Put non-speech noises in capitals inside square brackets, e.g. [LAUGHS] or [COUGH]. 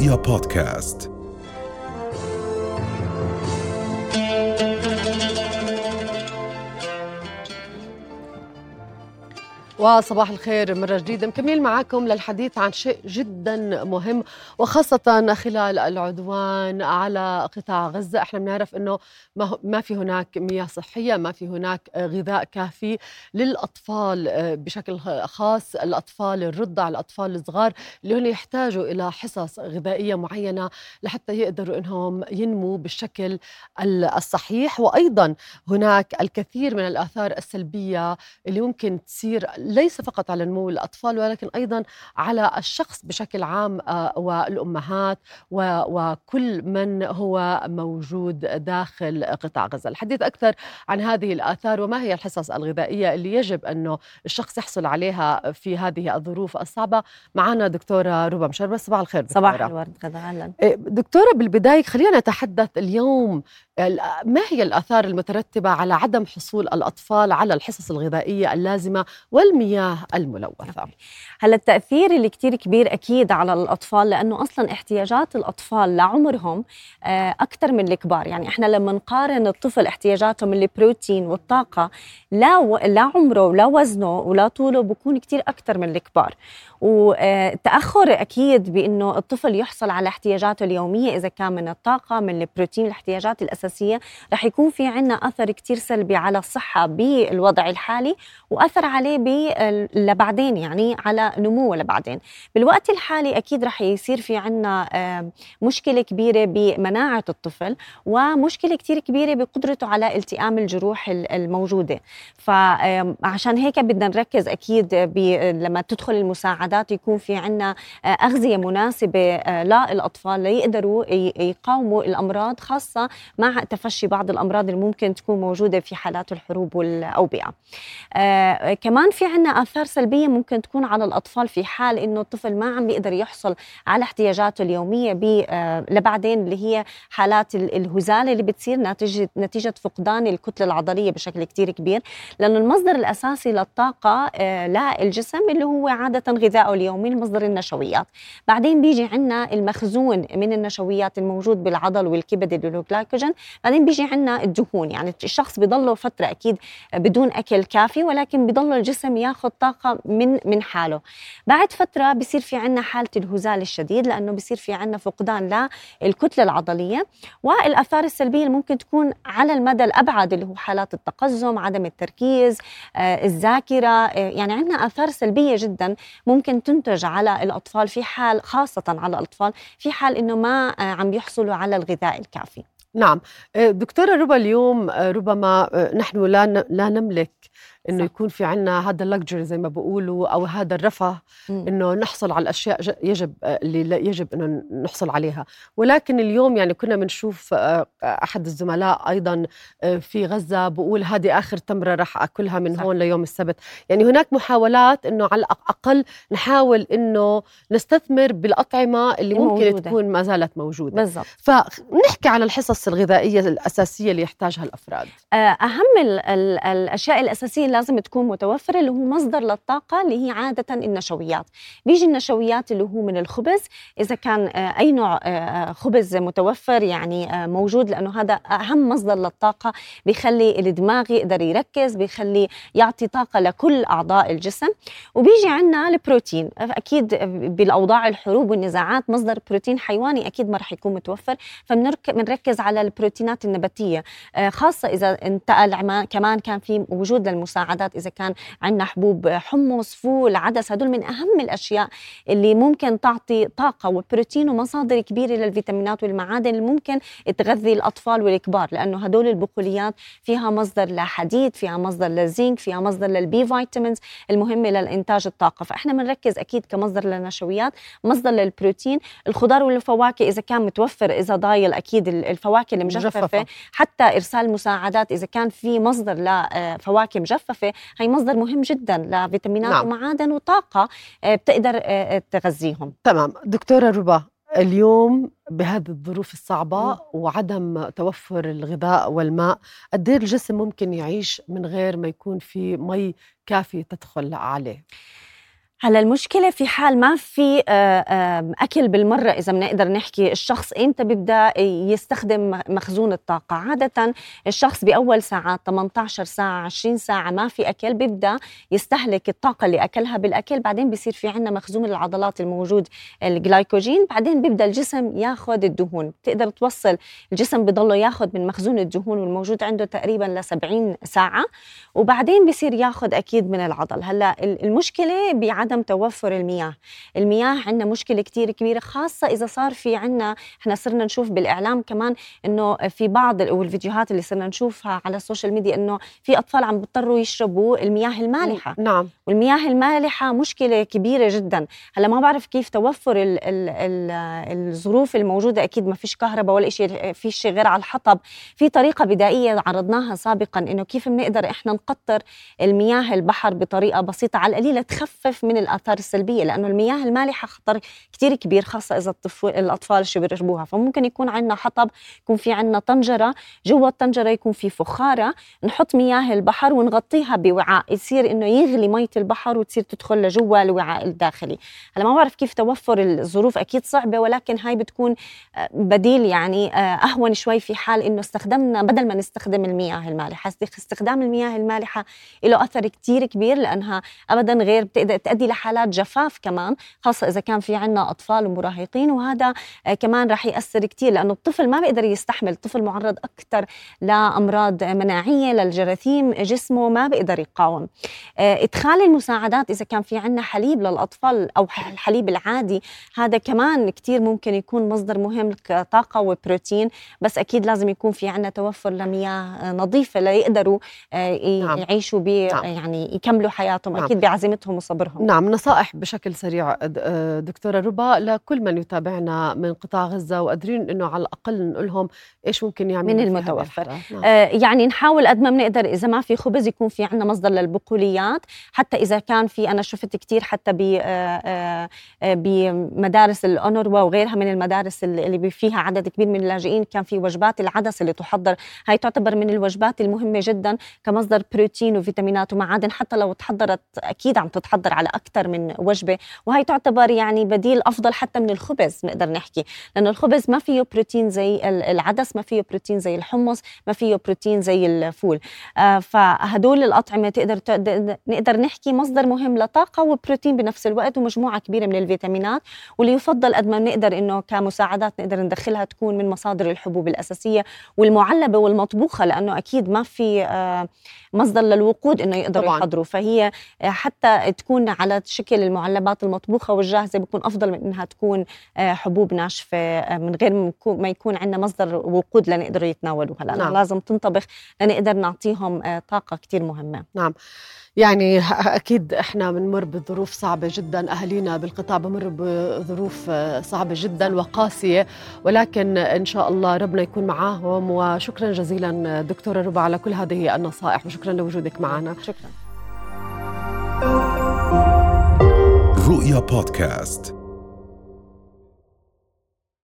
رؤيا بودكاست وصباح الخير مرة جديدة. مكملين معكم للحديث عن شيء جدا مهم وخاصة خلال العدوان على قطاع غزة. إحنا بنعرف إنه ما في هناك مياه صحية ما في هناك غذاء كافي للأطفال بشكل خاص الأطفال الرضع الأطفال الصغار اللي هن يحتاجوا إلى حصص غذائية معينة لحتى يقدروا إنهم ينموا بالشكل الصحيح. وأيضا هناك الكثير من الآثار السلبية اللي ممكن تصير ليس فقط على نمو الأطفال ولكن أيضا على الشخص بشكل عام آه، والأمهات وكل من هو موجود داخل قطاع غزة. الحديث أكثر عن هذه الآثار وما هي الحصص الغذائية اللي يجب أنه الشخص يحصل عليها في هذه الظروف الصعبة؟ معنا دكتورة ربا مشربة صباح الخير دكتورة. صباح الورد غدا أهلا. إيه، دكتورة بالبداية خلينا نتحدث اليوم ما هي الآثار المترتبة على عدم حصول الأطفال على الحصص الغذائية اللازمة والمياه الملوثة. هلا التأثير اللي كتير كبير أكيد على الأطفال لأنه أصلا احتياجات الأطفال لعمرهم آه، أكثر من الكبار. يعني إحنا لما نقارن الطفل احتياجاته من البروتين والطاقة لا, و... لا عمره ولا وزنه ولا طوله بكون كتير أكثر من الكبار. وتأخر أكيد بأنه الطفل يحصل على احتياجاته اليومية إذا كان من الطاقة من البروتين الاحتياجات الأساسية رح يكون في عنا أثر كتير سلبي على الصحة بالوضع الحالي وأثر عليه لبعدين يعني على نموه لبعدين. بالوقت الحالي أكيد رح يصير في عنا مشكلة كبيرة بمناعة الطفل ومشكلة كتير كبيرة بقدرته على التئام الجروح الموجودة. فعشان هيك بدنا نركز أكيد لما تدخل المساعدات يكون في عنا أغذية مناسبة للأطفال ليقدروا يقاوموا الأمراض خاصة مع تفشي بعض الأمراض اللي ممكن تكون موجودة في حالات الحروب والأوبئة. كمان في عنا آثار سلبية ممكن تكون على الأطفال في حال إنه الطفل ما عم بيقدر يحصل على احتياجاته اليومية لبعدين اللي هي حالات الهزالة اللي بتصير نتيجة نتيجة فقدان الكتلة العضلية بشكل كتير كبير. لأنه المصدر الأساسي للطاقة للجسم اللي هو عادة غذائه اليومي المصدر النشويات. بعدين بيجي عنا المخزون من النشويات الموجود بالعضل والكبد اللي هو الجلايكوجين بعدين بيجي عنا الدهون. يعني الشخص بضله فترة أكيد بدون أكل كافي ولكن بضل الجسم ياخذ طاقة من من حاله. بعد فترة بصير في عنا حالة الهزال الشديد لأنه بصير في عنا فقدان للكتلة العضلية والآثار السلبية اللي ممكن تكون على المدى الأبعد اللي هو حالات التقزم عدم التركيز آه، الذاكرة آه، يعني عندنا آثار سلبية جدا ممكن تنتج على الأطفال في حال خاصة على الأطفال في حال إنه ما آه، عم يحصلوا على الغذاء الكافي. نعم. دكتورة ربا اليوم ربما نحن لا لا نملك إنه يكون في عنا هذا اللكجري زي ما بقولوا أو هذا الرفاه إنه نحصل على الاشياء يجب اللي يجب إنه نحصل عليها. ولكن اليوم يعني كنا بنشوف آه، أحد الزملاء أيضا آه، في غزة بقول هذه آخر تمرة راح أكلها من صح. هون ليوم السبت. يعني هناك محاولات إنه على الأقل نحاول إنه نستثمر بالأطعمة اللي ممكن موجودة. تكون ما زالت موجودة. بالضبط. فنحكي عن الحصص الغذائية الأساسية اللي يحتاجها الأفراد. آه، أهم الأشياء الأساسية لازم تكون متوفرة اللي هو مصدر للطاقة اللي هي عادة النشويات. بيجي النشويات اللي هو من الخبز. إذا كان آه، أي نوع آه، آه، خبز متوفر يعني موجود لأنه هذا أهم مصدر للطاقة بيخلي الدماغ يقدر يركز بيخلي يعطي طاقة لكل أعضاء الجسم. وبيجي عندنا البروتين. أكيد بالأوضاع الحروب والنزاعات مصدر بروتين حيواني أكيد ما رح يكون متوفر. فبنركز على البروتينات النباتية. خاصة إذا انتقل كمان كان في وجود للمساعدة المساعدات إذا كان عندنا حبوب حمص فول عدس هدول من أهم الأشياء اللي ممكن تعطي طاقة وبروتين ومصادر كبيرة للفيتامينات والمعادن اللي ممكن تغذي الأطفال والكبار لأنه هدول البقوليات فيها مصدر لحديد فيها مصدر للزنك فيها مصدر لل B vitamins المهمة للانتاج الطاقة. فإحنا بنركز أكيد كمصدر للنشويات مصدر للبروتين الخضار والفواكه إذا كان متوفر إذا ضايل أكيد الفواكه المجففة حتى إرسال مساعدات إذا كان في مصدر لفواكه مجففة المجففه هي مصدر مهم جدا لفيتامينات نعم. ومعادن وطاقة آه، بتقدر آه، آه، تغذيهم. تمام. دكتورة ربا اليوم بهذه الظروف الصعبة وعدم توفر الغذاء والماء قد إيه الجسم ممكن يعيش من غير ما يكون في مي كافية تدخل عليه؟ هلا المشكلة في حال ما في آه، أكل بالمرة إذا بنقدر نحكي الشخص إمتى بيبدأ يستخدم مخزون الطاقة. عادة الشخص بأول ساعات 18 ساعة 20 ساعة ما في أكل بيبدأ يستهلك الطاقة اللي أكلها بالأكل. بعدين بيصير في عنا مخزون العضلات الموجود الجلايكوجين. بعدين بيبدأ الجسم ياخذ الدهون. بتقدر توصل الجسم بضله ياخذ من مخزون الدهون والموجود عنده تقريبا ل 70 ساعة. وبعدين بيصير ياخذ أكيد من العضل. هلا المشكلة بعدم عدم توفر المياه. المياه عندنا مشكلة كتير كبيرة خاصة إذا صار في عندنا إحنا صرنا نشوف بالإعلام كمان إنه في بعض والفيديوهات اللي صرنا نشوفها على السوشيال ميديا إنه في أطفال عم بيضطروا يشربوا المياه المالحة. نعم. والمياه المالحة مشكلة كبيرة جدا. هلأ ما بعرف كيف توفر ال ال ال الظروف الموجودة. أكيد ما فيش كهرباء ولا شيء في شيء غير على الحطب. في طريقة بدائية عرضناها سابقا إنه كيف بنقدر إحنا نقطر المياه البحر بطريقة بسيطة على القليلة تخفف من الأثار السلبية لأنه المياه المالحة خطر كثير كبير خاصة إذا الأطفال شو بيرشبوها فممكن يكون عندنا حطب يكون في عندنا طنجرة جوا الطنجرة يكون في فخارة نحط مياه البحر ونغطيها بوعاء. يصير إنه يغلي مية البحر وتصير تدخل لجوا الوعاء الداخلي. هلا ما بعرف كيف توفر الظروف أكيد صعبة ولكن هاي بتكون آه، بديل يعني آه، أهون شوي في حال إنه استخدمنا بدل ما نستخدم المياه المالحة. استخدام المياه المالحة له أثر كثير كبير لأنها ابدا غير بتقدر تؤدي لحالات جفاف كمان خاصة إذا كان في عنا أطفال ومراهقين وهذا آه، كمان رح يأثر كتير لأنه الطفل ما بيقدر يستحمل الطفل معرض أكثر لأمراض مناعية للجراثيم جسمه ما بيقدر يقاوم آه، إدخال المساعدات إذا كان في عنا حليب للأطفال أو الحليب العادي هذا كمان كتير ممكن يكون مصدر مهم كطاقة وبروتين بس أكيد لازم يكون في عنا توفر لمياه نظيفة ليقدروا آه، نعم. يعيشوا بي نعم. يعني يكملوا حياتهم نعم. أكيد بعزيمتهم وصبرهم نعم نصائح بشكل سريع دكتورة ربا لكل من يتابعنا من قطاع غزة وقادرين أنه على الأقل نقول لهم إيش ممكن يعمل من المتوفر. نعم. آه يعني نحاول قد ما بنقدر إذا ما في خبز يكون في عندنا مصدر للبقوليات حتى إذا كان في أنا شفت كثير حتى ب بمدارس الأونروا وغيرها من المدارس اللي فيها عدد كبير من اللاجئين كان في وجبات العدس اللي تحضر. هاي تعتبر من الوجبات المهمة جدا كمصدر بروتين وفيتامينات ومعادن حتى لو تحضرت أكيد عم تتحضر على أكثر من وجبة وهي تعتبر يعني بديل أفضل حتى من الخبز نقدر نحكي لأنه الخبز ما فيه بروتين زي العدس ما فيه بروتين زي الحمص ما فيه بروتين زي الفول آه فهدول الأطعمة تقدر نقدر نحكي مصدر مهم لطاقة وبروتين بنفس الوقت ومجموعة كبيرة من الفيتامينات واللي يفضل قد ما بنقدر إنه كمساعدات نقدر ندخلها تكون من مصادر الحبوب الأساسية والمعلبة والمطبوخة لأنه أكيد ما في آه مصدر للوقود إنه يقدروا. يحضروا فهي حتى تكون على شكل المعلبات المطبوخة والجاهزة بيكون أفضل من إنها تكون آه، حبوب ناشفة آه، من غير ما يكون عندنا مصدر وقود لنقدروا يتناولوها. لانها نعم. لازم تنطبخ لنقدر نعطيهم طاقة كثير مهمة. نعم. يعني [LAUGHS] أكيد إحنا بنمر بظروف صعبة جدا. أهالينا بالقطاع بمر بظروف صعبة جدا وقاسية. ولكن إن شاء الله ربنا يكون معاهم. وشكرا جزيلا دكتورة ربا على كل هذه النصائح. وشكرا لوجودك معنا. شكرا. رؤيا بودكاست